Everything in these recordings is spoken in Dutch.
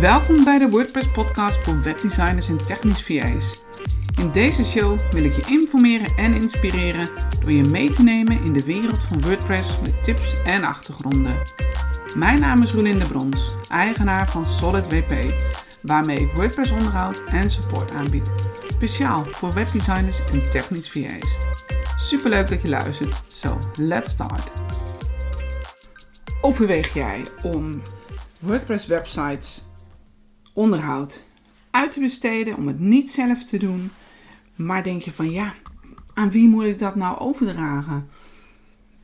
Welkom bij de WordPress podcast voor webdesigners en technisch VA's. In deze show wil ik je informeren en inspireren door je mee te nemen in de wereld van WordPress met tips en achtergronden. Mijn naam is Rolinde Brons, eigenaar van Solid WP, waarmee ik WordPress onderhoud en support aanbied. Speciaal voor webdesigners en technisch VA's. Superleuk dat je luistert. So, let's start. Overweeg jij om WordPress websites onderhoud uit te besteden, om het niet zelf te doen, maar denk je van ja, aan wie moet ik dat nou overdragen?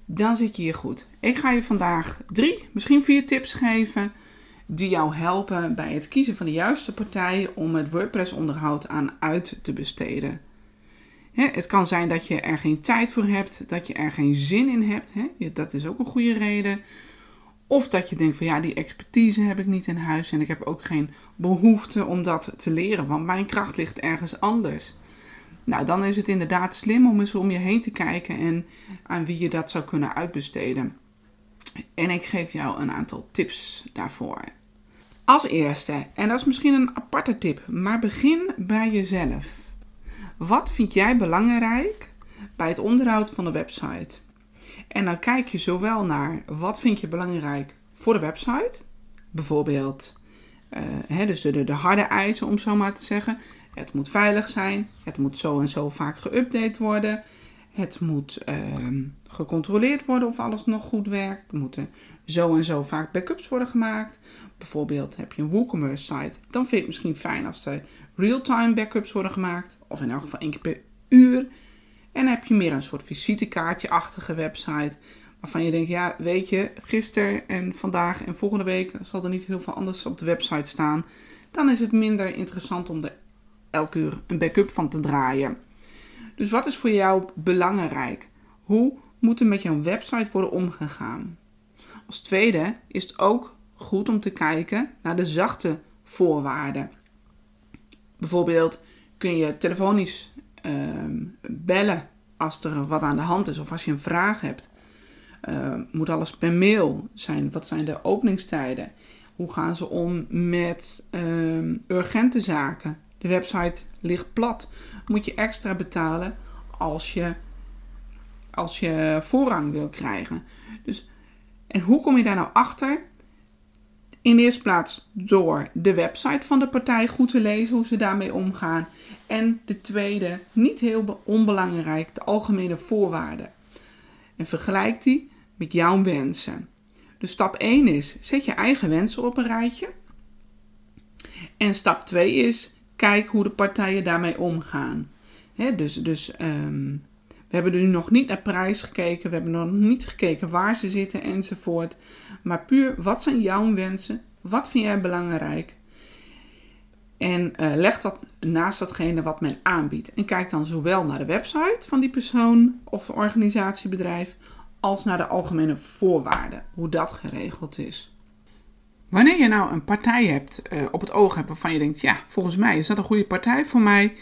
Dan zit je hier goed. Ik ga je vandaag drie, misschien vier tips geven die jou helpen bij het kiezen van de juiste partij om het WordPress onderhoud aan uit te besteden. het kan zijn dat je er geen tijd voor hebt, dat je er geen zin in hebt. dat is ook een goede reden. Of dat je denkt van ja, die expertise heb ik niet in huis en ik heb ook geen behoefte om dat te leren, want mijn kracht ligt ergens anders. Nou, dan is het inderdaad slim om eens om je heen te kijken en aan wie je dat zou kunnen uitbesteden. En ik geef jou een aantal tips daarvoor. Als eerste, en dat is misschien een aparte tip, maar begin bij jezelf. Wat vind jij belangrijk bij het onderhoud van de website? En dan kijk je zowel naar wat vind je belangrijk voor de website, bijvoorbeeld uh, hè, dus de, de, harde eisen om zo maar te zeggen. Het moet veilig zijn, het moet zo en zo vaak geüpdate worden, het moet ehm, gecontroleerd worden of alles nog goed werkt, er moeten zo en zo vaak backups worden gemaakt. Bijvoorbeeld heb je een WooCommerce site, dan vind je het misschien fijn als er real-time backups worden gemaakt, of in elk geval één keer per uur. En heb je meer een soort visitekaartje-achtige website. Waarvan je denkt, ja, weet je, gisteren en vandaag en volgende week zal er niet heel veel anders op de website staan. Dan is het minder interessant om er elke uur een backup van te draaien. Dus wat is voor jou belangrijk? Hoe moet er met jouw website worden omgegaan? Als tweede is het ook goed om te kijken naar de zachte voorwaarden. Bijvoorbeeld kun je telefonisch Ehm, bellen als er wat aan de hand is of als je een vraag hebt. Uh, moet alles per mail zijn? Wat zijn de openingstijden? Hoe gaan ze om met uh, urgente zaken? De website ligt plat. Moet je extra betalen als je, als je voorrang wil krijgen? Dus, en hoe kom je daar nou achter? In de eerste plaats door de website van de partij goed te lezen, hoe ze daarmee omgaan. En de tweede, niet heel onbelangrijk, de algemene voorwaarden. En vergelijk die met jouw wensen. Dus stap 1 is, zet je eigen wensen op een rijtje. En stap 2 is, kijk hoe de partijen daarmee omgaan. dus dus ehm, we hebben nu nog niet naar prijs gekeken, we hebben nog niet gekeken waar ze zitten enzovoort. Maar puur, wat zijn jouw wensen? Wat vind jij belangrijk? En uh, leg dat naast datgene wat men aanbiedt. En kijk dan zowel naar de website van die persoon of organisatiebedrijf als naar de algemene voorwaarden, hoe dat geregeld is. Wanneer je nou een partij hebt uh, op het oog hebt waarvan je denkt, ja, volgens mij is dat een goede partij voor mij,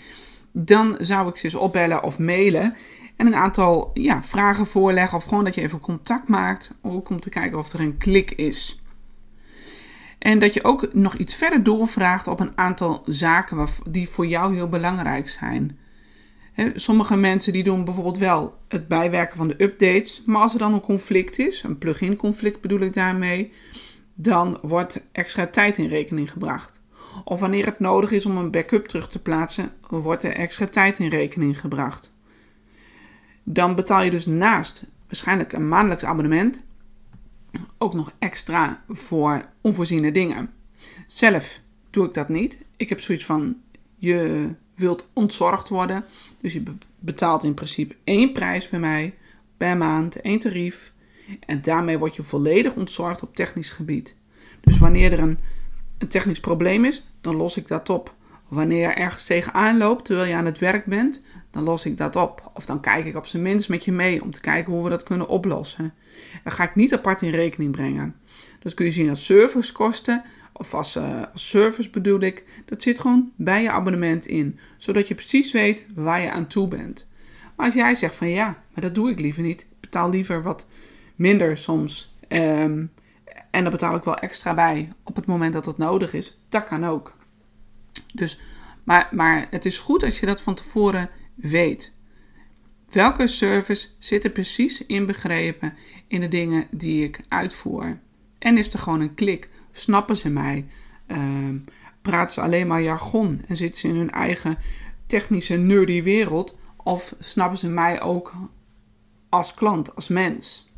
dan zou ik ze eens opbellen of mailen en een aantal ja, vragen voorleggen of gewoon dat je even contact maakt, ook om te kijken of er een klik is. En dat je ook nog iets verder doorvraagt op een aantal zaken die voor jou heel belangrijk zijn. sommige mensen die doen bijvoorbeeld wel het bijwerken van de updates, maar als er dan een conflict is, een plugin conflict bedoel ik daarmee, dan wordt extra tijd in rekening gebracht. Of wanneer het nodig is om een backup terug te plaatsen, wordt er extra tijd in rekening gebracht. Dan betaal je dus naast waarschijnlijk een maandelijks abonnement ook nog extra voor onvoorziene dingen. Zelf doe ik dat niet. Ik heb zoiets van: je wilt ontzorgd worden. Dus je betaalt in principe één prijs bij mij per maand, één tarief. En daarmee word je volledig ontzorgd op technisch gebied. Dus wanneer er een, een technisch probleem is, dan los ik dat op. Wanneer je ergens tegenaan loopt terwijl je aan het werk bent, dan los ik dat op. Of dan kijk ik op zijn minst met je mee om te kijken hoe we dat kunnen oplossen. Dat ga ik niet apart in rekening brengen. Dus kun je zien als servicekosten, of als, uh, als service bedoel ik, dat zit gewoon bij je abonnement in. Zodat je precies weet waar je aan toe bent. Maar als jij zegt van ja, maar dat doe ik liever niet. Betaal liever wat minder soms. Um, En daar betaal ik wel extra bij op het moment dat dat nodig is. Dat kan ook. Dus, maar, maar het is goed als je dat van tevoren weet. Welke service zit er precies inbegrepen in de dingen die ik uitvoer? En is er gewoon een klik? Snappen ze mij? Uh, praten ze alleen maar jargon en zitten ze in hun eigen technische nerdy wereld? Of snappen ze mij ook als klant, als mens?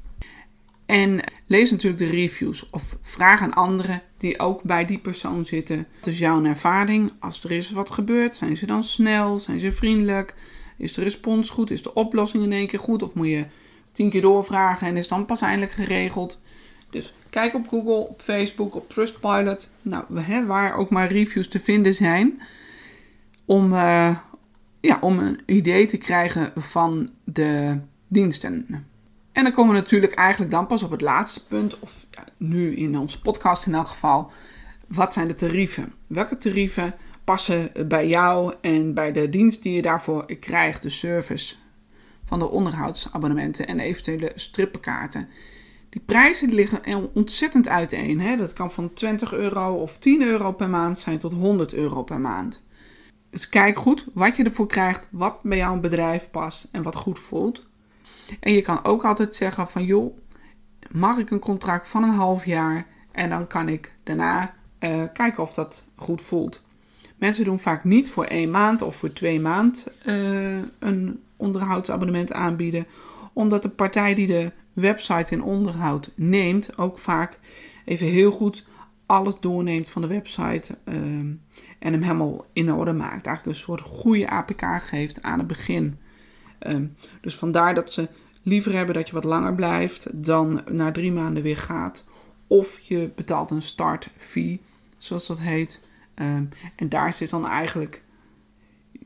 En lees natuurlijk de reviews of vraag aan anderen die ook bij die persoon zitten. Wat is jouw ervaring? Als er is wat gebeurt, zijn ze dan snel? Zijn ze vriendelijk? Is de respons goed? Is de oplossing in één keer goed? Of moet je tien keer doorvragen en is dan pas eindelijk geregeld? Dus kijk op Google, op Facebook, op Trustpilot, nou, hè, waar ook maar reviews te vinden zijn. Om, uh, ja, om een idee te krijgen van de diensten. En dan komen we natuurlijk eigenlijk dan pas op het laatste punt, of ja, nu in onze podcast in elk geval. Wat zijn de tarieven? Welke tarieven passen bij jou en bij de dienst die je daarvoor krijgt, de service van de onderhoudsabonnementen en eventuele strippenkaarten? Die prijzen liggen ontzettend uiteen. Hè? Dat kan van 20 euro of 10 euro per maand zijn tot 100 euro per maand. Dus kijk goed wat je ervoor krijgt, wat bij jouw bedrijf past en wat goed voelt. En je kan ook altijd zeggen van joh, mag ik een contract van een half jaar en dan kan ik daarna uh, kijken of dat goed voelt. Mensen doen vaak niet voor één maand of voor twee maand uh, een onderhoudsabonnement aanbieden, omdat de partij die de website in onderhoud neemt ook vaak even heel goed alles doorneemt van de website uh, en hem helemaal in orde maakt. Eigenlijk een soort goede APK geeft aan het begin. Um, dus vandaar dat ze liever hebben dat je wat langer blijft dan na drie maanden weer gaat. Of je betaalt een start fee, zoals dat heet. Um, en daar zit dan eigenlijk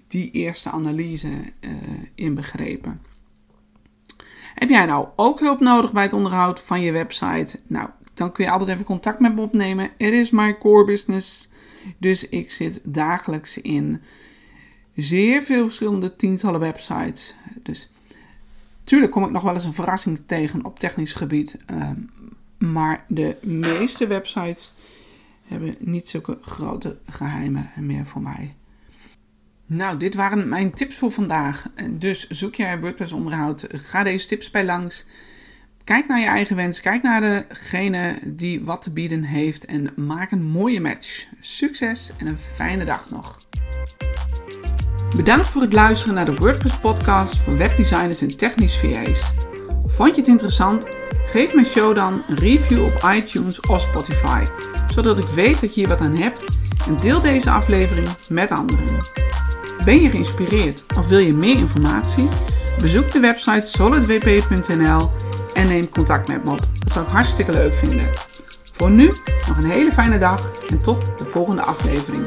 die eerste analyse uh, in begrepen. Heb jij nou ook hulp nodig bij het onderhoud van je website? Nou, dan kun je altijd even contact met me opnemen. Het is mijn core business. Dus ik zit dagelijks in zeer veel verschillende tientallen websites. Dus tuurlijk kom ik nog wel eens een verrassing tegen op technisch gebied. Ehm, maar de meeste websites hebben niet zulke grote geheimen meer voor mij. Nou, dit waren mijn tips voor vandaag. Dus zoek jij WordPress onderhoud, ga deze tips bij langs. Kijk naar je eigen wens, kijk naar degene die wat te bieden heeft en maak een mooie match. Succes en een fijne dag nog. Bedankt voor het luisteren naar de WordPress podcast van webdesigners en technisch VA's. Vond je het interessant? Geef mijn show dan een review op iTunes of Spotify, zodat ik weet dat je hier wat aan hebt en deel deze aflevering met anderen. Ben je geïnspireerd of wil je meer informatie? Bezoek de website solidwp.nl en neem contact met me op. Dat zou ik hartstikke leuk vinden. Voor nu nog een hele fijne dag en tot de volgende aflevering.